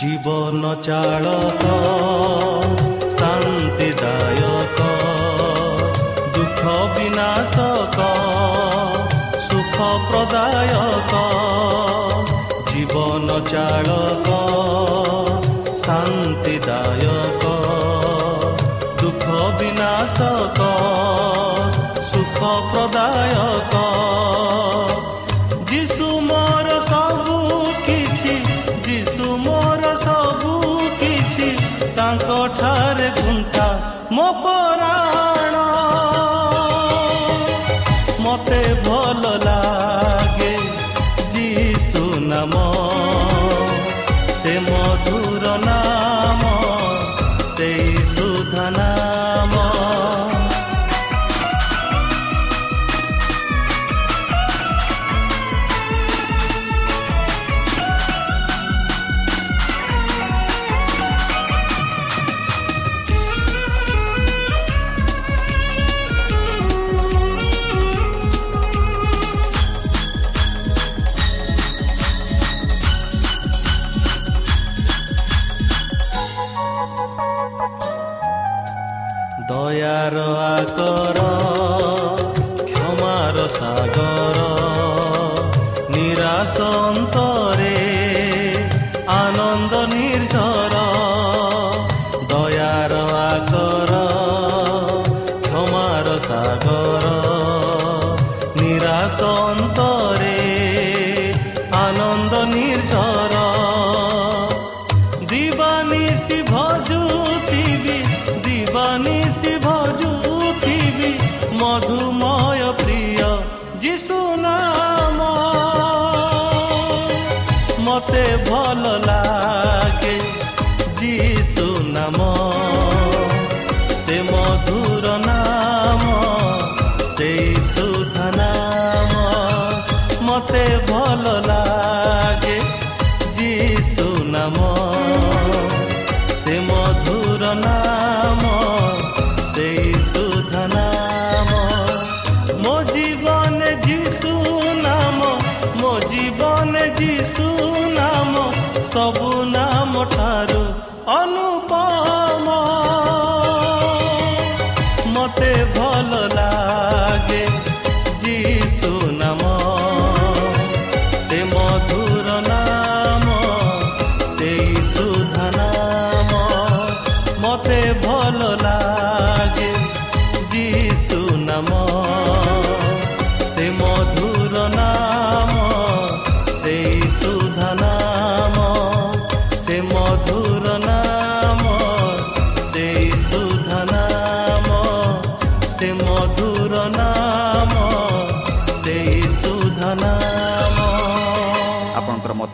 ଜୀବନ ଚାଳକ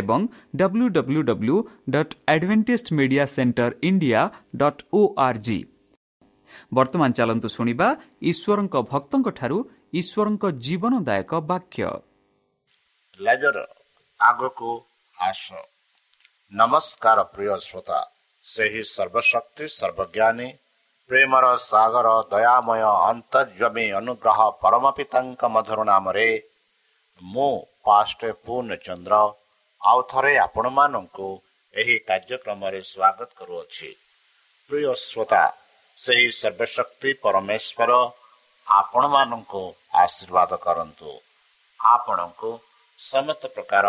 ଏବଂ W W W dot Adventist media centre India dot O R G ବର୍ତ୍ତମାନ ଚାଲନ୍ତୁ ଶୁଣିବା ଈଶ୍ୱରଙ୍କ ଭକ୍ତଙ୍କଠାରୁ ଈଶ୍ୱରଙ୍କ ଜୀବନଦାୟକ ବାକ୍ୟ। ଲେଜର ଆଗକୁ ଆସ। ନମସ୍କାର ପ୍ରିୟ ଶ୍ରୋତା ସେହି ସର୍ବଶକ୍ତି ସର୍ବଜ୍ଞାନୀ ପ୍ରେମର ସାଗର ଦୟାମୟ ଅନ୍ତର୍ଜମୀ ଅନୁଗ୍ରହ ପରମ ପିତାଙ୍କ ମଧୁର ନାମରେ ମୁଁ ପାଷ୍ଟ ପୂର୍ଣ୍ଣଚନ୍ଦ୍ର ଆଉ ଥରେ ଆପଣମାନଙ୍କୁ ଏହି କାର୍ଯ୍ୟକ୍ରମରେ ସ୍ୱାଗତ କରୁଅଛି। ପ୍ରିୟ ଶ୍ରୋତା ସେହି ସର୍ବଶକ୍ତି ପରମେଶ୍ୱର ଆପଣମାନଙ୍କୁ ଆଶୀର୍ବାଦ କରନ୍ତୁ। ଆପଣଙ୍କୁ ସମସ୍ତ ପ୍ରକାର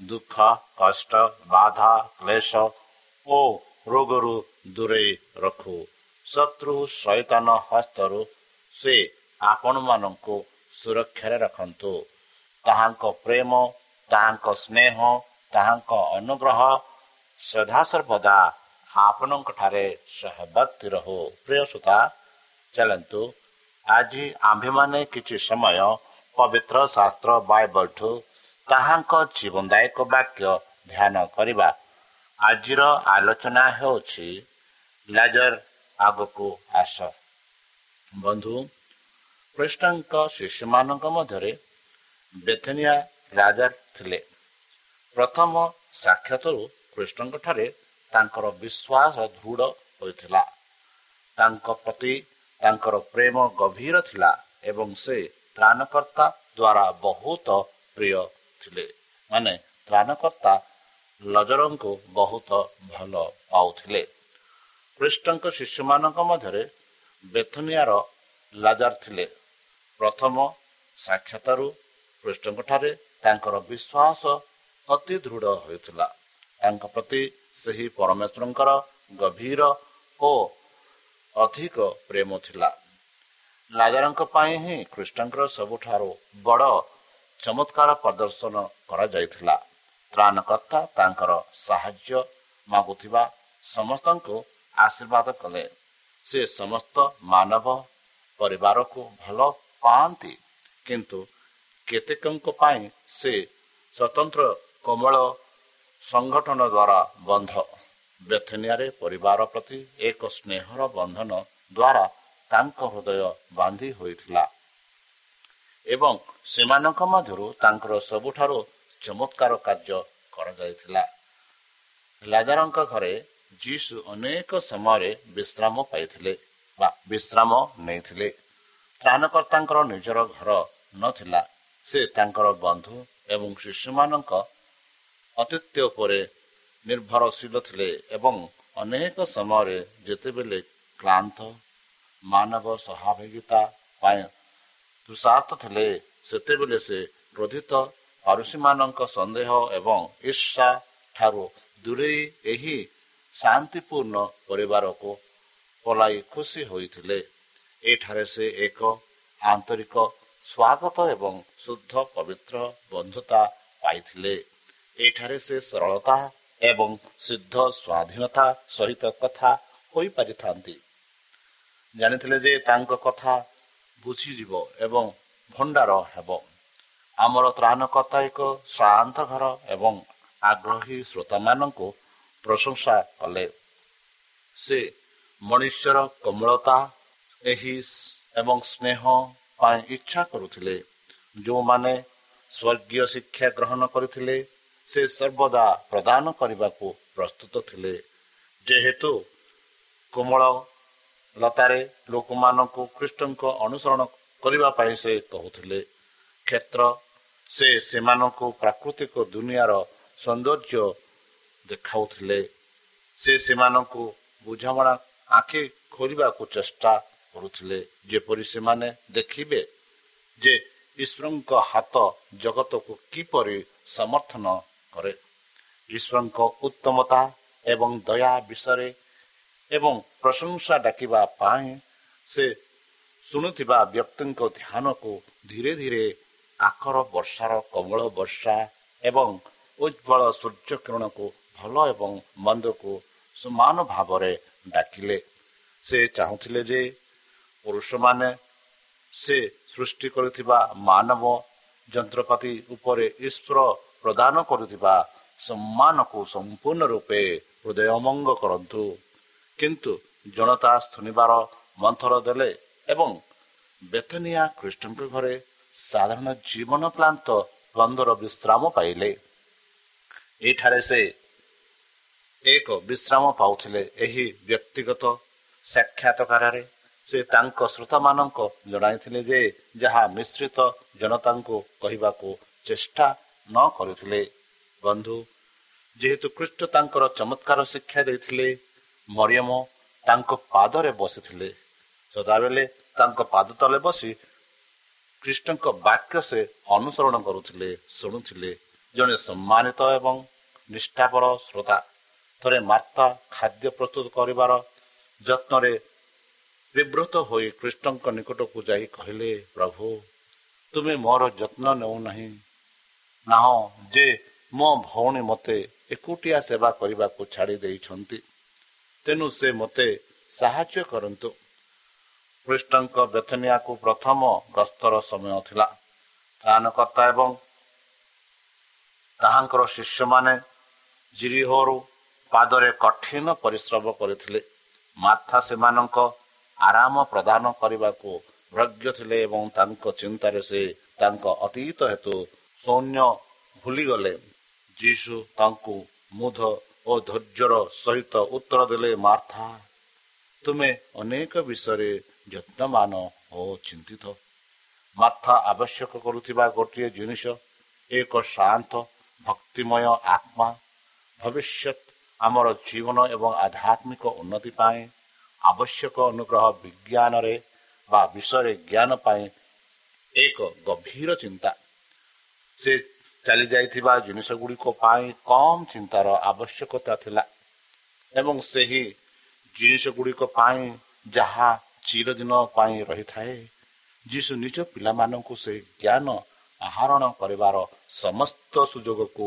ଦୁଃଖ କଷ୍ଟ ବାଧା କ୍ଲେଶ ଓ ରୋଗରୁ ଦୂରେଇ ରଖୁ। ଶତ୍ରୁ ଶୈତାନ ହସ୍ତରୁ ସେ ଆପଣମାନଙ୍କୁ ସୁରକ୍ଷାରେ ରଖନ୍ତୁ। ତାହାଙ୍କ ପ୍ରେମ ତାହାଙ୍କ ସ୍ନେହ ତାହାଙ୍କ ଅନୁଗ୍ରହ ସଦାସର୍ବଦା ଆପଣଙ୍କ ଠାରେ ସହବର୍ତ୍ତୀ ରହୁ। ପ୍ରିୟ ସୁତା ଚାଲନ୍ତୁ। ଆଜି ଆମ୍ଭେମାନେ କିଛି ସମୟ ପବିତ୍ର ଶାସ୍ତ୍ର ବାଇବଲଠୁ ତାହାଙ୍କ ଜୀବନଦାୟକ ବାକ୍ୟ ଧ୍ୟାନ କରିବା। ଆଜିର ଆଲୋଚନା ହେଉଛି ଲାଜର ଆଗକୁ ଆସ। ବନ୍ଧୁ କୃଷ୍ଣଙ୍କ ଶିଶୁମାନଙ୍କ ମଧ୍ୟରେ ବେଥନିଆ ରାଜା ଥିଲେ। ପ୍ରଥମ ସାକ୍ଷାତରୁ କୃଷ୍ଣଙ୍କଠାରେ ତାଙ୍କର ବିଶ୍ୱାସ ଦୃଢ଼ ହୋଇଥିଲା। ତାଙ୍କ ପ୍ରତି ତାଙ୍କର ପ୍ରେମ ଗଭୀର ଥିଲା ଏବଂ ସେ ତ୍ରାଣକର୍ତ୍ତା ଦ୍ୱାରା ବହୁତ ପ୍ରିୟ ଥିଲେ। ମାନେ ତ୍ରାଣକର୍ତ୍ତା ଲଜରଙ୍କୁ ବହୁତ ଭଲ ପାଉଥିଲେ। କୃଷ୍ଣଙ୍କ ଶିଶୁମାନଙ୍କ ମଧ୍ୟରେ ବେଥନିଆର ଲାଜାର ଥିଲେ। ପ୍ରଥମ ସାକ୍ଷାତରୁ କୃଷ୍ଣଙ୍କଠାରେ ତାଙ୍କର ବିଶ୍ୱାସ ଅତି ଦୃଢ଼ ହୋଇଥିଲା। ତାଙ୍କ ପ୍ରତି ସେହି ପରମେଶ୍ୱରଙ୍କର ଗଭୀର ଓ ଅଧିକ ପ୍ରେମ ଥିଲା। ଲାଜାରଙ୍କ ପାଇଁ ହିଁ କୃଷ୍ଣଙ୍କର ସବୁଠାରୁ ବଡ଼ ଚମତ୍କାର ପ୍ରଦର୍ଶନ କରାଯାଇଥିଲା। ତ୍ରାଣକର୍ତ୍ତା ତାଙ୍କର ସାହାଯ୍ୟ ମାଗୁଥିବା ସମସ୍ତଙ୍କୁ ଆଶୀର୍ବାଦ କଲେ। ସେ ସମସ୍ତ ମାନବ ପରିବାରକୁ ଭଲ ପାଆନ୍ତି। କିନ୍ତୁ କେତେକଙ୍କ ପାଇଁ ସେ ସ୍ୱତନ୍ତ୍ର କୋମଳ ସଂଗଠନ ଦ୍ୱାରା ବନ୍ଧ। ବେଥନିଆରେ ପରିବାର ପ୍ରତି ଏକ ସ୍ନେହର ବନ୍ଧନ ଦ୍ୱାରା ତାଙ୍କ ହୃଦୟ ବାନ୍ଧି ହୋଇଥିଲା। ଏବଂ ସେମାନଙ୍କ ମଧ୍ୟରୁ ତାଙ୍କର ସବୁଠାରୁ ଚମତ୍କାର କାର୍ଯ୍ୟ କରାଯାଇଥିଲା। ଲାଜାରଙ୍କ ଘରେ ଯୀଶୁ ଅନେକ ସମୟରେ ବିଶ୍ରାମ ପାଇଥିଲେ ବା ବିଶ୍ରାମ ନେଇଥିଲେ। ତ୍ରାଣକର୍ତ୍ତାଙ୍କର ନିଜର ଘର ନଥିଲା। ସେ ତାଙ୍କର ବନ୍ଧୁ ଏବଂ ଶିଶୁମାନଙ୍କ ଅତିଥ୍ୟ ଉପରେ ନିର୍ଭରଶୀଳ ଥିଲେ ଏବଂ ଅନେକ ସମୟରେ ଯେତେବେଳେ କ୍ଳାନ୍ତ ମାନବ ସହଭାଗିତା ପାଇଁ ତୃଷାର୍ଥ ଥିଲେ ସେତେବେଳେ ସେ କ୍ରୋଧିତ ପାରୁଷୀମାନଙ୍କ ସନ୍ଦେହ ଏବଂ ଈର୍ଷା ଠାରୁ ଦୂରେଇ ଏହି ଶାନ୍ତିପୂର୍ଣ୍ଣ ପରିବାରକୁ ପଲାଇ ଖୁସି ହୋଇଥିଲେ। ଏଠାରେ ସେ ଏକ ଆନ୍ତରିକ ସ୍ୱାଗତ ଏବଂ ଶୁଦ୍ଧ ପବିତ୍ର ବନ୍ଧୁତା ପାଇଥିଲେ। ଏଠାରେ ସେ ସରଳତା ଏବଂ ସିଦ୍ଧ ସ୍ୱାଧୀନତା ସହିତ କଥା ହୋଇପାରିଥାନ୍ତି। ଜାଣିଥିଲେ ଯେ ତାଙ୍କ କଥା ବୁଝିଯିବ ଏବଂ ଭଣ୍ଡାର ହେବ। ଆମର ତ୍ରାଣକର୍ତ୍ତା ଏକ ଶ୍ରାନ୍ତ ଘର ଏବଂ ଆଗ୍ରହୀ ଶ୍ରୋତାମାନଙ୍କୁ ପ୍ରଶଂସା କଲେ। ସେ ମନୁଷ୍ୟର କୋମଳତା ଏହି ଏବଂ ସ୍ନେହ ପାଇଁ ଇଚ୍ଛା କରୁଥିଲେ। ଯେଉଁମାନେ ସ୍ୱର୍ଗୀୟ ଶିକ୍ଷା ଗ୍ରହଣ କରିଥିଲେ ସେ ସର୍ବଦା ପ୍ରଦାନ କରିବାକୁ ପ୍ରସ୍ତୁତ ଥିଲେ। ଯେହେତୁ କୋମଳ ଲତାରେ ଲୋକମାନଙ୍କୁ ଖ୍ରୀଷ୍ଟଙ୍କ ଅନୁସରଣ କରିବା ପାଇଁ ସେ କହୁଥିଲେ କ୍ଷେତ୍ର ସେ ସେମାନଙ୍କୁ ପ୍ରାକୃତିକ ଦୁନିଆର ସୌନ୍ଦର୍ଯ୍ୟ ଦେଖାଉଥିଲେ। ସେ ସେମାନଙ୍କୁ ବୁଝାମଣା ଆଖି ଖୋଲିବାକୁ ଚେଷ୍ଟା କରୁଥିଲେ ଯେପରି ସେମାନେ ଦେଖିବେ ଯେ ଈଶ୍ୱରଙ୍କ ହାତ ଜଗତକୁ କିପରି ସମର୍ଥନ କରେ ଈଶ୍ୱରଙ୍କ ଉତ୍ତମତା ଏବଂ ଦୟା ବିଷୟରେ ଏବଂ ପ୍ରଶଂସା ଡାକିବା ପାଇଁ ସେ ଶୁଣୁଥିବା ବ୍ୟକ୍ତିଙ୍କ ଧ୍ୟାନକୁ ଧୀରେ ଧୀରେ କାକର ବର୍ଷାର କମଳ ବର୍ଷା ଏବଂ ଉଜ୍ଜଳ ସୂର୍ଯ୍ୟ କିରଣକୁ ଭଲ ଏବଂ ମନ୍ଦକୁ ସମାନ ଭାବରେ ଡାକିଲେ। ସେ ଚାହୁଁଥିଲେ ଯେ ପୁରୁଷମାନେ ସେ ସୃଷ୍ଟି କରୁଥିବା ମାନବ ଯନ୍ତ୍ରପାତି ଉପରେ ଈଶ୍ୱର ପ୍ରଦାନ କରୁଥିବା ସମ୍ମାନକୁ ସମ୍ପୂର୍ଣ୍ଣ ରୂପେ ହୃଦୟମଙ୍ଗ କରନ୍ତୁ। କିନ୍ତୁ ଜନତା ଶୁଣିବାର ମନ୍ଥର ଦେଲେ ଏବଂ ବେତନିଆ କୃଷ୍ଣଙ୍କ ଘରେ ସାଧାରଣ ଜୀବନ କ୍ଲାନ୍ତ ବନ୍ଦର ବିଶ୍ରାମ ପାଇଲେ। ଏଠାରେ ସେ ଏକ ବିଶ୍ରାମ ପାଉଥିଲେ ଏହି ବ୍ୟକ୍ତିଗତ ସାକ୍ଷାତକାରରେ। ସେ ତାଙ୍କ ଶ୍ରୋତାମାନଙ୍କ ଜଣାଇଥିଲେ ଯେ ଯାହା ମିଶ୍ରିତ ଜନତାଙ୍କୁ କହିବାକୁ ଚେଷ୍ଟା ନ କରିଥିଲେ। ବନ୍ଧୁ ଯେହେତୁ କୃଷ୍ଣ ତାଙ୍କର ଚମତ୍କାର ଶିକ୍ଷା ଦେଇଥିଲେ ମରିୟମ ତାଙ୍କ ପାଦରେ ବସିଥିଲେ। ସଦାବେଳେ ତାଙ୍କ ପାଦ ତଳେ ବସି କୃଷ୍ଣଙ୍କ ବାକ୍ୟ ସେ ଅନୁସରଣ କରୁଥିଲେ ଶୁଣୁଥିଲେ। ଜଣେ ସମ୍ମାନିତ ଏବଂ ନିଷ୍ଠାପର ଶ୍ରୋତା ଥରେ ମାର୍ତ୍ତା ଖାଦ୍ୟ ପ୍ରସ୍ତୁତ କରିବାର ଯତ୍ନରେ ବିବ୍ରତ ହୋଇ କୃଷ୍ଣଙ୍କ ନିକଟକୁ ଯାଇ କହିଲେ ପ୍ରଭୁ ତୁମେ ମୋର ଯତ୍ନ ନେଉନାହିଁ। ନାହଁ ଯେ ମୋ ଭଉଣୀ ମୋତେ ଏକୁଟିଆ ସେବା କରିବାକୁ ଛାଡ଼ି ଦେଇଛନ୍ତି। ତେଣୁ ସେ ମୋତେ ସାହାଯ୍ୟ କରନ୍ତୁ। କୃଷ୍ଣଙ୍କ ବେଥନିଆକୁ ପ୍ରଥମ ଗସ୍ତର ସମୟ ଥିଲା। ତ୍ରାଣକର୍ତ୍ତା ଏବଂ ତାହାଙ୍କର ଶିଷ୍ୟମାନେ ଜିରିହୋରୁ ପାଦରେ କଠିନ ପରିଶ୍ରମ କରିଥିଲେ। ମାର୍ଥା ସେମାନଙ୍କ ଆରାମ ପ୍ରଦାନ କରିବାକୁ ଭ୍ରଜ୍ଞ ଥିଲେ ଏବଂ ତାଙ୍କ ଚିନ୍ତାରେ ସେ ତାଙ୍କ ଅତୀତ ହେତୁ ସୈନ୍ୟ ଭୁଲିଗଲେ ଯୀଶୁ ତାଙ୍କୁ ମୁଧ ଓ ଧୈର୍ଯ୍ୟର ସହିତ ଉତ୍ତର ଦେଲେ ମାର୍ଥା ତୁମେ ଅନେକ ବିଷୟରେ ଯତ୍ନମାନ ଓ ଚିନ୍ତିତ। ମାର୍ଥା ଆବଶ୍ୟକ କରୁଥିବା ଗୋଟିଏ ଜିନିଷ ଏକ ଶାନ୍ତ ଭକ୍ତିମୟ ଆତ୍ମା। ଭବିଷ୍ୟତ ଆମର ଜୀବନ ଏବଂ ଆଧ୍ୟାତ୍ମିକ ଉନ୍ନତି ପାଇଁ ଆବଶ୍ୟକ ଅନୁଗ୍ରହ ବିଜ୍ଞାନରେ ବା ବିଷୟରେ ଜ୍ଞାନ ପାଇଁ ଏକ ଗଭୀର ଚିନ୍ତା। ସେ ଚାଲି ଯାଇଥିବା ଜିନିଷ ଗୁଡ଼ିକ ପାଇଁ କମ୍ ଚିନ୍ତାର ଆବଶ୍ୟକତା ଥିଲା ଏବଂ ସେହି ଜିନିଷ ଗୁଡ଼ିକ ପାଇଁ ଯାହା ଚିରଦିନ ପାଇଁ ରହିଥାଏ ଯୀଶୁ ନିଜ ପିଲାମାନଙ୍କୁ ସେ ଜ୍ଞାନ ଆହରଣ କରିବାର ସମସ୍ତ ସୁଯୋଗକୁ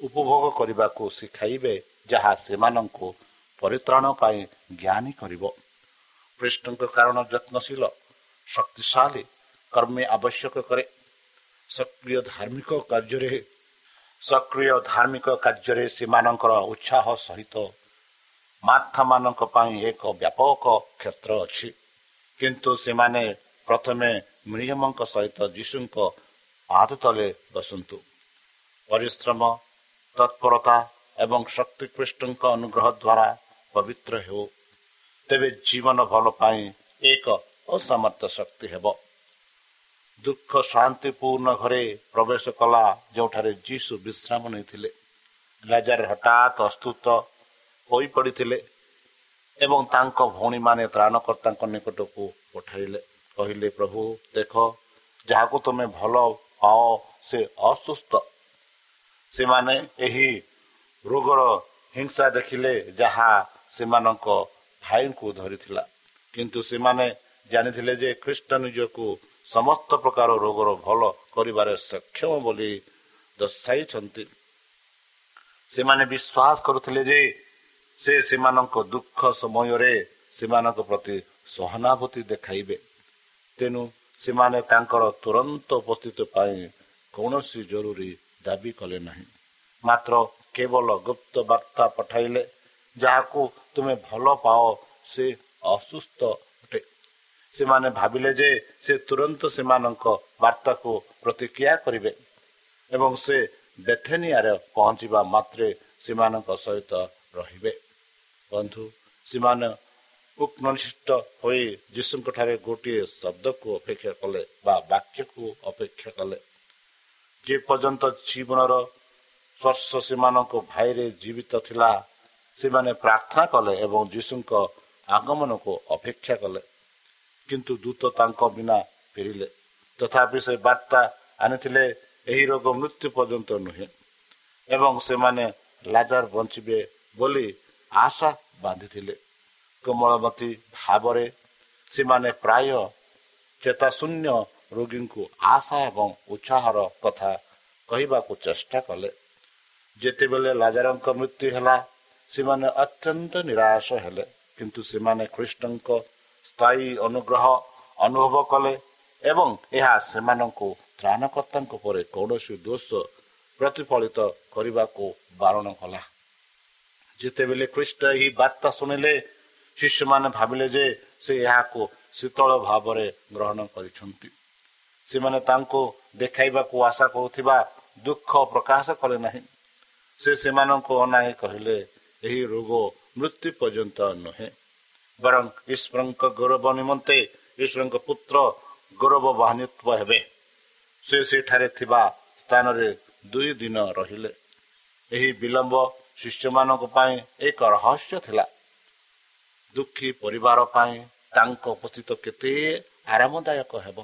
ଉପଭୋଗ କରିବାକୁ ଶିଖାଇବେ ଯାହା ସେମାନଙ୍କୁ ପରିତ୍ରାଣ ପାଇଁ ଜ୍ଞାନୀ କରିବ। କୃଷ୍ଣଙ୍କ କାରଣ ଯତ୍ନଶୀଳ ଶକ୍ତିଶାଳୀ କର୍ମୀ ଆବଶ୍ୟକ କରେ। ସକ୍ରିୟ ଧାର୍ମିକ କାର୍ଯ୍ୟରେ ସକ୍ରିୟ ଧାର୍ମିକ କାର୍ଯ୍ୟରେ ସେମାନଙ୍କର ଉତ୍ସାହ ସହିତ ମାର୍ଥାମାନଙ୍କ ପାଇଁ ଏକ ବ୍ୟାପକ କ୍ଷେତ୍ର ଅଛି। କିନ୍ତୁ ସେମାନେ ପ୍ରଥମେ ମିଳିୟମଙ୍କ ସହିତ ଯୀଶୁଙ୍କ ପାଦ ତଳେ ବସନ୍ତୁ। ପରିଶ୍ରମ ତତ୍ପରତା ଏବଂ ଶକ୍ତିକୃଷ୍ଣଙ୍କ ଅନୁଗ୍ରହ ଦ୍ୱାରା ପବିତ୍ର ହେଉ। ତେବେ ଜୀବନ ଭଲ ପାଇଁ ଏକ ଅସାମର୍ଥ୍ୟ ଶକ୍ତି ହେବ। ଦୁଃଖ ଶାନ୍ତିପୂର୍ଣ୍ଣ ଘରେ ପ୍ରବେଶ କଲା ଯେଉଁଠାରେ ଯୀଶୁ ବିଶ୍ରାମ ନେଇଥିଲେ। ରାଜାର ହଠାତ୍ ଅସ୍ତୁତ ହୋଇପଡ଼ିଥିଲେ ଏବଂ ତାଙ୍କ ଭଉଣୀମାନେ ତ୍ରାଣକର୍ତ୍ତାଙ୍କ ନିକଟକୁ ପଠାଇଲେ। କହିଲେ ପ୍ରଭୁ ଦେଖ ଯାହାକୁ ତୁମେ ଭଲ ପାଅ ସେ ଅସୁସ୍ଥ। ସେମାନେ ଏହି ରୋଗର ହିଂସା ଦେଖିଲେ ଯାହା ସେମାନଙ୍କ ଭାଇଙ୍କୁ ଧରିଥିଲା। କିନ୍ତୁ ସେମାନେ ଜାଣିଥିଲେ ଯେ ଖ୍ରୀଷ୍ଟ ନିଜକୁ ସମସ୍ତ ପ୍ରକାର ରୋଗର ଭଲ କରିବାରେ ସକ୍ଷମ ବୋଲି ଦର୍ଶାଇଛନ୍ତି। ସେମାନେ ବିଶ୍ୱାସ କରୁଥିଲେ ଯେ ସେ ସେମାନଙ୍କ ଦୁଃଖ ସମୟରେ ସେମାନଙ୍କ ପ୍ରତି ସହାନୁଭୂତି ଦେଖାଇବେ। ତେଣୁ ସେମାନେ ତାଙ୍କର ତୁରନ୍ତ ଉପସ୍ଥିତି ପାଇଁ କୌଣସି ଜରୁରୀ ଦାବି କଲେ ନାହିଁ। ମାତ୍ର କେବଳ ଗୁପ୍ତ ବାର୍ତ୍ତା ପଠାଇଲେ ଯାହାକୁ ତୁମେ ଭଲ ପାଅ ସେ ଅସୁସ୍ଥ ସେମାନେ ଭାବିଲେ ଯେ ସେ ତୁରନ୍ତ ସେମାନଙ୍କ ବାର୍ତ୍ତାକୁ ପ୍ରତିକ୍ରିୟା କରିବେ ଏବଂ ସେ ବେଥେନିଆରେ ପହଞ୍ଚିବା ମାତ୍ରେ ସେମାନଙ୍କ ସହିତ ରହିବେ। ବନ୍ଧୁ ସେମାନେ ଉକ୍ନିଷ୍ଠ ହୋଇ ଯୀଶୁଙ୍କ ଠାରେ ଗୋଟିଏ ଶବ୍ଦକୁ ଅପେକ୍ଷା କଲେ ବା ବାକ୍ୟକୁ ଅପେକ୍ଷା କଲେ। ଯେ ପର୍ଯ୍ୟନ୍ତ ଜୀବନର ସ୍ପର୍ଶ ସେମାନଙ୍କ ଭାଇରେ ଜୀବିତ ଥିଲା ସେମାନେ ପ୍ରାର୍ଥନା କଲେ ଏବଂ ଯୀଶୁଙ୍କ ଆଗମନକୁ ଅପେକ୍ଷା କଲେ। କିନ୍ତୁ ଦୂତ ତାଙ୍କ ବିନା ଫେରିଲେ। ତଥାପି ସେ ବାର୍ତ୍ତା ଆଣିଥିଲେ ଏହି ରୋଗ ମୃତ୍ୟୁ ପର୍ଯ୍ୟନ୍ତ ନୁହେଁ ଏବଂ ସେମାନେ ଲାଜାର ବଞ୍ଚିବେ ବୋଲି ଆଶା ବାନ୍ଧିଥିଲେ। କୋମଳମତୀ ଭାବରେ ସେମାନେ ପ୍ରାୟ ଚେତାଶୂନ୍ୟ ରୋଗୀଙ୍କୁ ଆଶା ଏବଂ ଉତ୍ସାହର କଥା କହିବାକୁ ଚେଷ୍ଟା କଲେ। ଯେତେବେଳେ ଲାଜାରଙ୍କ ମୃତ୍ୟୁ ହେଲା ସେମାନେ ଅତ୍ୟନ୍ତ ନିରାଶ ହେଲେ କିନ୍ତୁ ସେମାନେ ଖ୍ରୀଷ୍ଟଙ୍କ ସ୍ଥାୟୀ ଅନୁଗ୍ରହ ଅନୁଭବ କଲେ ଏବଂ ଏହା ସେମାନଙ୍କୁ ତ୍ରାଣକର୍ତ୍ତାଙ୍କ ପରେ କୌଣସି ଦୋଷ ପ୍ରତିଫଳିତ କରିବାକୁ ବାରଣ କଲା। ଯେତେବେଳେ ଖ୍ରୀଷ୍ଟ ଏହି ବାର୍ତ୍ତା ଶୁଣିଲେ ଶିଷ୍ୟମାନେ ଭାବିଲେ ଯେ ସେ ଏହାକୁ ଶୀତଳ ଭାବରେ ଗ୍ରହଣ କରିଛନ୍ତି। ସେମାନେ ତାଙ୍କୁ ଦେଖାଇବାକୁ ଆଶା କରୁଥିବା ଦୁଃଖ ପ୍ରକାଶ କଲେ ନାହିଁ। ସେ ସେମାନଙ୍କୁ ଅନାଇ କହିଲେ ଏହି ରୋଗ ମୃତ୍ୟୁ ପର୍ଯ୍ୟନ୍ତ ନୁହେଁ। ବରଂ ଈଶ୍ୱରଙ୍କ ଗୌରବ ନିମନ୍ତେ ଈଶ୍ୱରଙ୍କ ପୁତ୍ର ଗୌରବ ବାହାନିତ୍ୱ ହେବେ। ସେ ସେଠାରେ ଥିବା ସ୍ଥାନରେ ଦୁଇ ଦିନ ରହିଲେ। ଏହି ବିଳମ୍ବ ଶିଷ୍ୟମାନଙ୍କ ପାଇଁ ଏକ ରହସ୍ୟ ଥିଲା। ଦୁଃଖୀ ପରିବାର ପାଇଁ ତାଙ୍କ ଉପସ୍ଥିତ କେତେ ଆରାମଦାୟକ ହେବ।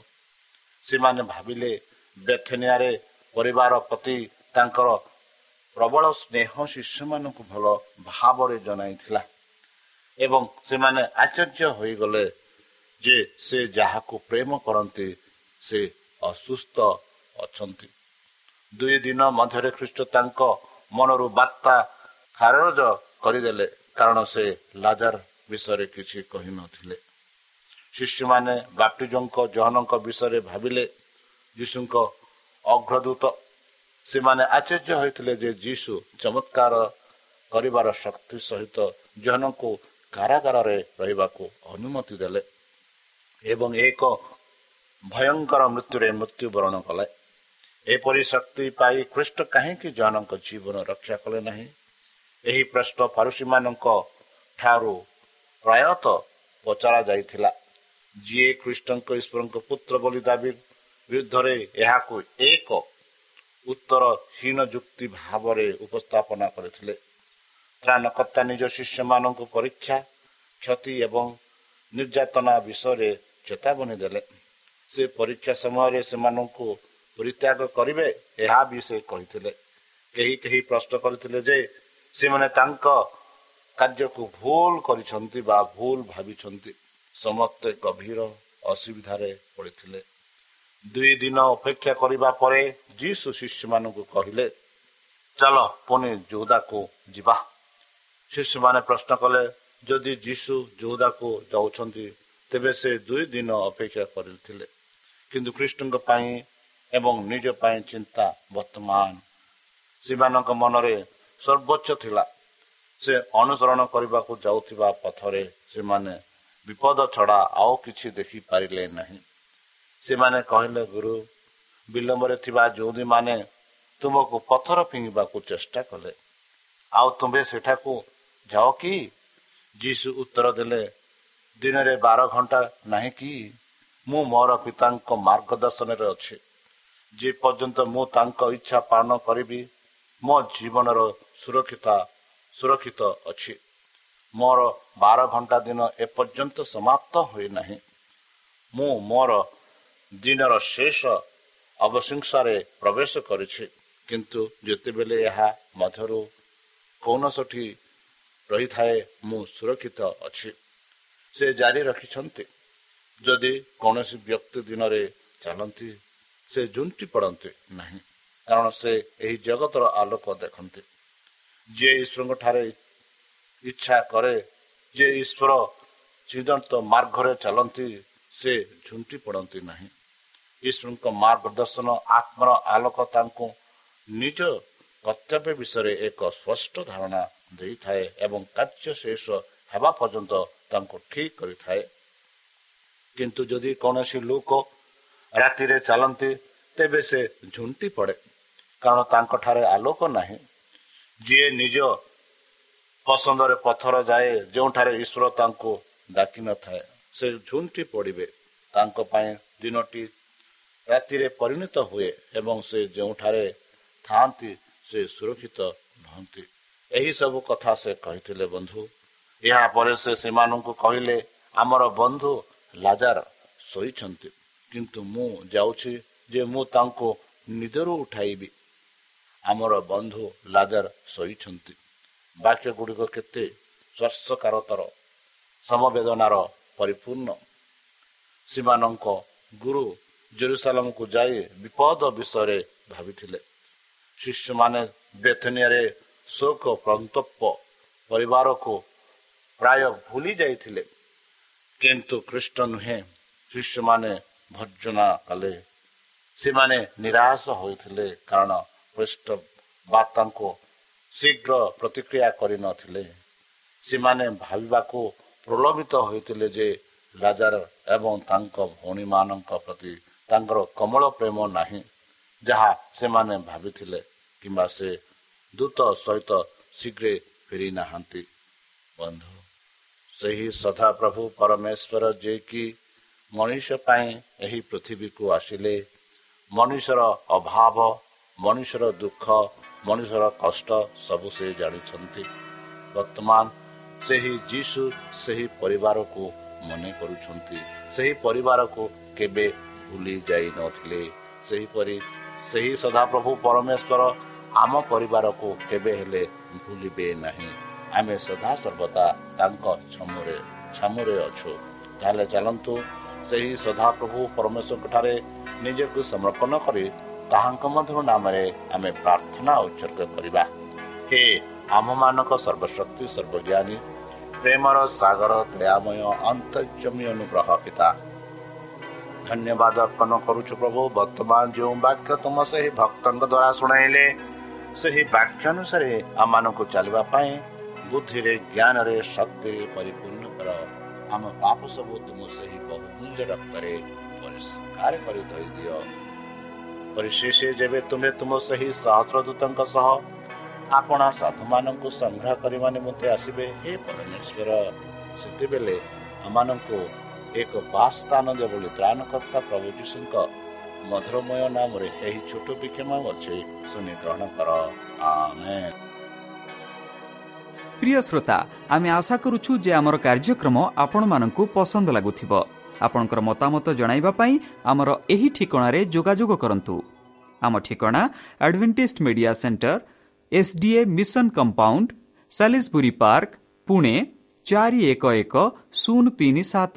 ସେମାନେ ଭାବିଲେ ବେଥେନିଆରେ ପରିବାର ପ୍ରତି ତାଙ୍କର ପ୍ରବଳ ସ୍ନେହ ଶିଷ୍ୟମାନଙ୍କୁ ଭଲ ଭାବରେ ଜଣାଇଥିଲା। ଏବଂ ସେମାନେ ଆଶ୍ଚର୍ଯ୍ୟ ହୋଇଗଲେ ଯେ ସେ ଯାହାକୁ ପ୍ରେମ କରନ୍ତି ସେ ଅସୁସ୍ଥ ଅଛନ୍ତି। ଦୁଇ ଦିନ ମଧ୍ୟରେ ଖ୍ରୀଷ୍ଟ ତାଙ୍କ ମନରୁ ବାର୍ତ୍ତା ଖାରଜ କରିଦେଲେ କାରଣ ସେ ଲାଜାର ବିଷୟରେ କିଛି କହିନଥିଲେ। ଶିଶୁମାନେ ବାପ୍ଟିଜଙ୍କ ଜହନଙ୍କ ବିଷୟରେ ଭାବିଲେ ଯୀଶୁଙ୍କ ଅଗ୍ରଦୂତ। ସେମାନେ ଆଶ୍ଚର୍ଯ୍ୟ ହୋଇଥିଲେ ଯେ ଯୀଶୁ ଚମତ୍କାର କରିବାର ଶକ୍ତି ସହିତ ଜହନଙ୍କୁ କାରାଗାରରେ ରହିବାକୁ ଅନୁମତି ଦେଲେ ଏବଂ ଏକ ଭୟଙ୍କର ମୃତ୍ୟୁରେ ମୃତ୍ୟୁବରଣ କଲେ ଏପରି ଶକ୍ତି ପାଇ ଖ୍ରୀଷ୍ଟ କାହିଁକି ଜହନଙ୍କ ଜୀବନ ରକ୍ଷା କଲେ ନାହିଁ ଏହି ପ୍ରଶ୍ନ ପାରୁସୀମାନଙ୍କ ଠାରୁ ପ୍ରାୟତଃ ପଚରା ଯାଇଥିଲା ଯିଏ ଖ୍ରୀଷ୍ଟଙ୍କ ଈଶ୍ୱରଙ୍କ ପୁତ୍ର ବୋଲି ଦାବି ବିରୁଦ୍ଧରେ ଏହାକୁ ଏକ ଉତ୍ତରହୀନ ଯୁକ୍ତି ଭାବରେ ଉପସ୍ଥାପନା କରିଥିଲେ ତ୍ରାଣକର୍ତ୍ତା ନିଜ ଶିଷ୍ୟମାନଙ୍କୁ ପରୀକ୍ଷା କ୍ଷତି ଏବଂ ନିର୍ଯାତନା ବିଷୟରେ ଚେତାବନୀ ଦେଲେ। ସେ ପରୀକ୍ଷା ସମୟରେ ସେମାନଙ୍କୁ ପରିତ୍ୟାଗ କରିବେ ଏହା ବି ସେ କହିଥିଲେ। କେହି କେହି ପ୍ରଶ୍ନ କରିଥିଲେ ଯେ ସେମାନେ ତାଙ୍କ କାର୍ଯ୍ୟକୁ ଭୁଲ କରିଛନ୍ତି ବା ଭୁଲ ଭାବିଛନ୍ତି। ସମସ୍ତେ ଗଭୀର ଅସୁବିଧାରେ ପଡ଼ିଥିଲେ। ଦୁଇ ଦିନ ଅପେକ୍ଷା କରିବା ପରେ ଯୀଶୁ ଶିଷ୍ୟମାନଙ୍କୁ କହିଲେ ଚାଲ ପୁଣି ଯୋଦାକୁ ଯିବା। ଶିଶୁମାନେ ପ୍ରଶ୍ନ କଲେ ଯଦି ଯୀଶୁ ଯୋଦାକୁ ଯାଉଛନ୍ତି ତେବେ ସେ ଦୁଇ ଦିନ ଅପେକ୍ଷା କରିଥିଲେ। କିନ୍ତୁ କୃଷ୍ଣଙ୍କ ପାଇଁ ଏବଂ ନିଜ ପାଇଁ ଚିନ୍ତା ବର୍ତ୍ତମାନ। ସେମାନଙ୍କ ମନରେ ସର୍ବୋଚ୍ଚ ଥିଲା। ସେ ଅନୁସରଣ କରିବାକୁ ଯାଉଥିବା ପଥରେ ସେମାନେ ବିପଦ ଛଡ଼ା ଆଉ କିଛି ଦେଖିପାରିଲେ ନାହିଁ। ସେମାନେ କହିଲେ ଗୁରୁ ବିଳମ୍ବରେ ଥିବା ଯେଉଁଦୀମାନେ ତୁମକୁ ପଥର ଫିଙ୍ଗିବାକୁ ଚେଷ୍ଟା କଲେ। ଆଉ ତୁମ୍ଭେ ସେଠାକୁ ଯାଅ କି? ଯୀଶୁ ଉତ୍ତର ଦେଲେ ଦିନରେ ବାର ଘଣ୍ଟା ନାହିଁ କି? ମୁଁ ମୋର ପିତାଙ୍କ ମାର୍ଗଦର୍ଶନରେ ଅଛି। ଯେ ପର୍ଯ୍ୟନ୍ତ ମୁଁ ତାଙ୍କ ଇଚ୍ଛା ପାଳନ କରିବି ମୋ ଜୀବନର ସୁରକ୍ଷିତ ସୁରକ୍ଷିତ ଅଛି। ମୋର ବାର ଘଣ୍ଟା ଦିନ ଏପର୍ଯ୍ୟନ୍ତ ସମାପ୍ତ ହୋଇନାହିଁ ମୁଁ ମୋର ଦିନର ଶେଷ ଅବଶିଂସାରେ ପ୍ରବେଶ କରିଛି। କିନ୍ତୁ ଯେତେବେଳେ ଏହା ମଧ୍ୟରୁ କୌଣସିଠି ରହିଥାଏ ମୁଁ ସୁରକ୍ଷିତ ଅଛି। ସେ ଜାରି ରଖିଛନ୍ତି। ଯଦି କୌଣସି ବ୍ୟକ୍ତି ଦିନରେ ଚାଲନ୍ତି ସେ ଝୁଣ୍ଟି ପଡ଼ନ୍ତି ନାହିଁ। କାରଣ ସେ ଏହି ଜଗତର ଆଲୋକ ଦେଖନ୍ତି। ଯିଏ ଈଶ୍ୱରଙ୍କ ଠାରେ ଇଚ୍ଛା କରେ ଯେ ଈଶ୍ୱର ଚିଦନ୍ତ ମାର୍ଗରେ ଚାଲନ୍ତି ସେ ଝୁଣ୍ଟି ପଡ଼ନ୍ତି ନାହିଁ। ଈଶ୍ୱରଙ୍କ ମାର୍ଗଦର୍ଶନ ଆତ୍ମାର ଆଲୋକ ତାଙ୍କୁ ନିଜ କର୍ତ୍ତବ୍ୟ ବିଷୟରେ ଏକ ସ୍ପଷ୍ଟ ଧାରଣା ଦେଇଥାଏ ଏବଂ କାର୍ଯ୍ୟ ଶେଷ ହେବା ପର୍ଯ୍ୟନ୍ତ ତାଙ୍କୁ ଠିକ କରିଥାଏ। କିନ୍ତୁ ଯଦି କୌଣସି ଲୋକ ରାତିରେ ଚାଲନ୍ତି ତେବେ ସେ ଝୁଣ୍ଟି ପଡ଼େ। କାରଣ ତାଙ୍କଠାରେ ଆଲୋକ ନାହିଁ। ଯିଏ ନିଜ ପସନ୍ଦରେ ପଥର ଯାଏ ଯେଉଁଠାରେ ଈଶ୍ୱର ତାଙ୍କୁ ଡାକିନଥାଏ ସେ ଝୁଣ୍ଟି ପଡ଼ିବେ। ତାଙ୍କ ପାଇଁ ଦିନଟି ରାତିରେ ପରିଣତ ହୁଏ ଏବଂ ସେ ଯେଉଁଠାରେ ଥାଆନ୍ତି ସେ ସୁରକ୍ଷିତ ନୁହନ୍ତି। ଏହି ସବୁ କଥା ସେ କହିଥିଲେ ବନ୍ଧୁ। ଏହାପରେ ସେ ସେମାନଙ୍କୁ କହିଲେ ଆମର ବନ୍ଧୁ ଲାଜାର ଶୋଇଛନ୍ତି। କିନ୍ତୁ ମୁଁ ଯାଉଛି ଯେ ମୁଁ ତାଙ୍କୁ ନିଦରୁ ଉଠାଇବି। ଆମର ବନ୍ଧୁ ଲାଜାର ଶୋଇଛନ୍ତି। ବାକ୍ୟ ଗୁଡ଼ିକ କେତେ ସ୍ପର୍ଶକାରତର ସମବେଦନାର ପରିପୂର୍ଣ୍ଣ। ସେମାନଙ୍କ ଗୁରୁ ଜେରୁସାଲାମକୁ ଯାଇ ବିପଦ ବିଷୟରେ ଭାବିଥିଲେ। ଶିଶୁମାନେ ବେଥନିଆରେ ଶୋକ ପ୍ରନ୍ତପ ପରିବାରକୁ ପ୍ରାୟ ଭୁଲି ଯାଇଥିଲେ କିନ୍ତୁ ଖ୍ରୀଷ୍ଟ ନୁହେଁ ଶିଶୁମାନେ ଭର୍ଜନା କଲେ ସେମାନେ ନିରାଶ ହୋଇଥିଲେ କାରଣ ଖ୍ରୀଷ୍ଟ ବାର୍ତ୍ତାଙ୍କୁ ଶୀଘ୍ର ପ୍ରତିକ୍ରିୟା କରିନଥିଲେ ସେମାନେ ଭାବିବାକୁ ପ୍ରଲୋଭିତ ହୋଇଥିଲେ ଯେ ରାଜାର ଏବଂ ତାଙ୍କ ଭଉଣୀମାନଙ୍କ ପ୍ରତି ତାଙ୍କର କମଳ ପ୍ରେମ ନାହିଁ। ଯାହା ସେମାନେ ଭାବିଥିଲେ କିମ୍ବା ସେ ଦୂତ ସହିତ ଶୀଘ୍ର ଫେରି ନାହାନ୍ତି। ବନ୍ଧୁ ସେହି ସଦାପ୍ରଭୁ ପରମେଶ୍ୱର ଯିଏକି ମଣିଷ ପାଇଁ ଏହି ପୃଥିବୀକୁ ଆସିଲେ ମଣିଷର ଅଭାବ ମଣିଷର ଦୁଃଖ ମଣିଷର କଷ୍ଟ ସବୁ ସେ ଜାଣିଛନ୍ତି। ବର୍ତ୍ତମାନ ସେହି ଯୀଶୁ ସେହି ପରିବାରକୁ ମନେ କରୁଛନ୍ତି। ସେହି ପରିବାରକୁ କେବେ ଭୁଲି ଯାଇ ନଥିଲେ। ସେହିପରି ସେହି ସଦାପ୍ରଭୁ ପରମେଶ୍ୱର ଆମ ପରିବାରକୁ କେବେ ହେଲେ ଭୁଲିବେ ନାହିଁ। ଆମେ ସଦାସର୍ବଦା ତାଙ୍କ ଛମୁରେ ଛାମୁରେ ଅଛୁ। ତାହେଲେ ଚାଲନ୍ତୁ ସେହି ସଦାପ୍ରଭୁ ପରମେଶ୍ୱରଙ୍କ ଠାରେ ନିଜକୁ ସମର୍ପଣ କରି ତାହାଙ୍କ ମଧ୍ୟ ନାମରେ ଆମେ ପ୍ରାର୍ଥନା ଉତ୍ସର୍ଗ କରିବା। ହେ ଆମମାନଙ୍କ ସର୍ବଶକ୍ତି ସର୍ବଜ୍ଞାନୀ ପ୍ରେମର ସାଗର ଦୟାମୟ ଅନ୍ତର୍ଜମୀ ଅନୁଗ୍ରହ ପିତା ଧନ୍ୟବାଦ ଅର୍ପଣ କରୁଛୁ ପ୍ରଭୁ ବର୍ତ୍ତମାନ ଯେଉଁ ବାକ୍ୟ ତୁମ ସେହି ଭକ୍ତଙ୍କ ଦ୍ୱାରା ଶୁଣାଇଲେ ସେହି ବାକ୍ୟ ଅନୁସାରେ ଆମମାନଙ୍କୁ ଚାଲିବା ପାଇଁ ବୁଦ୍ଧିରେ ଜ୍ଞାନରେ ଶକ୍ତିରେ ପରିପୂର୍ଣ୍ଣ କର ଆମ ପାପ ସବୁ ତୁମ ସେହି ବହୁମୂଲ୍ୟ ରକ୍ତରେ ପରିଷ୍କାର କରି ଧୋଇଦିଅ ପରିଶେଷ ଯେବେ ତୁମେ ତୁମ ସେହି ସହସ୍ରଦୂତଙ୍କ ସହ ଆପଣା ସାଧୁମାନଙ୍କୁ ସଂଗ୍ରହ କରିବା ନିମନ୍ତେ ଆସିବେ ହେ ପରମେଶ୍ୱର ସେତେବେଳେ ଆମମାନଙ୍କୁ ଏକ ବାସ୍ତାନ ଦେବ ବୋଲି ତ୍ରାଣକର୍ତ୍ତା ପ୍ରଭୁ ଯୀଶୁଙ୍କ ମଧୁରମୟ ନାମରେ ଏହି ଛୋଟ ବିକ୍ଷମ ଅଛି ଶୁଣି ଗ୍ରହଣ କର। ପ୍ରିୟ ଶ୍ରୋତା ଆମେ ଆଶା କରୁଛୁ ଯେ ଆମର କାର୍ଯ୍ୟକ୍ରମ ଆପଣମାନଙ୍କୁ ପସନ୍ଦ ଲାଗୁଥିବ। ଆପଣଙ୍କର ମତାମତ ଜଣାଇବା ପାଇଁ ଆମର ଏହି ଠିକଣାରେ ଯୋଗାଯୋଗ କରନ୍ତୁ। ଆମ ଠିକଣା Adventist media centre SDA mission compound Salisbury park Pune ଚାରି ଏକ ଏକ ଶୂନ ତିନି ସାତ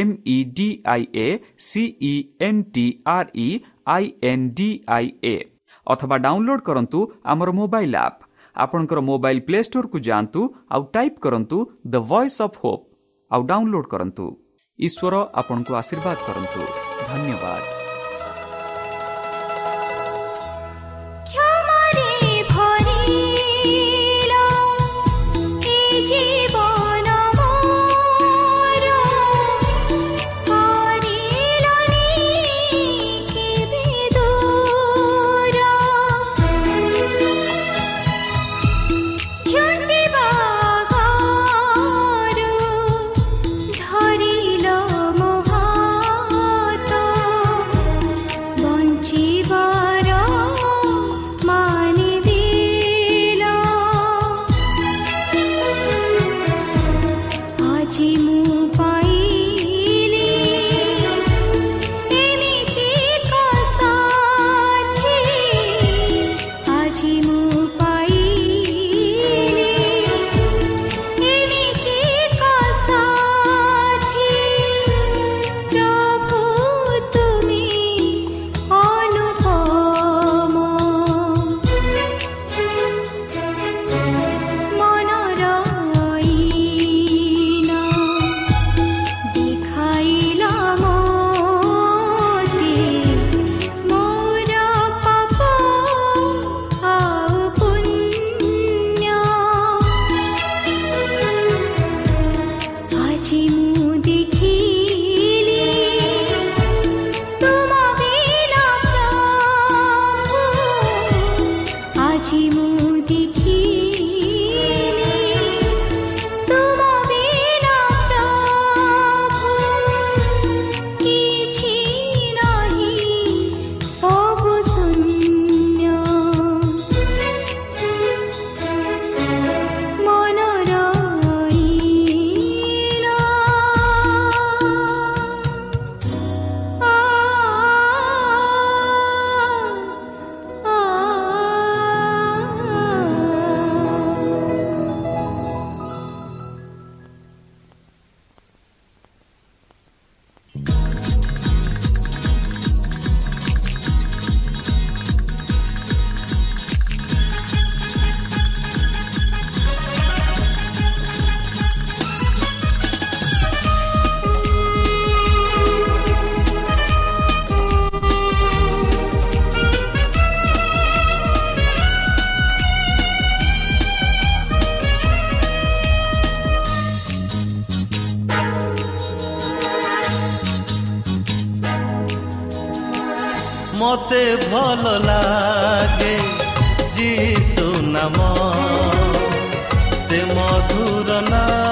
M E D I A C N T R E I N D I A ଅଥବା ଡାଉନଲୋଡ୍ କରନ୍ତୁ ଆମର ମୋବାଇଲ୍ ଆପ୍ ଆପଣଙ୍କର ମୋବାଇଲ୍ ପ୍ଲେ ଷ୍ଟୋରକୁ ଯାଆନ୍ତୁ ଆଉ ଟାଇପ୍ କରନ୍ତୁ ଦ ଭଏସ୍ ଅଫ୍ ହୋପ୍ ଆଉ ଡାଉନଲୋଡ୍ କରନ୍ତୁ। ଈଶ୍ୱର ଆପଣଙ୍କୁ ଆଶୀର୍ବାଦ କରନ୍ତୁ। ଧନ୍ୟବାଦ। ମୋତେ ଭଲ ଲାଗେ ଯୀଶୁ ନାମ ସେ ମଧୁର ନାମ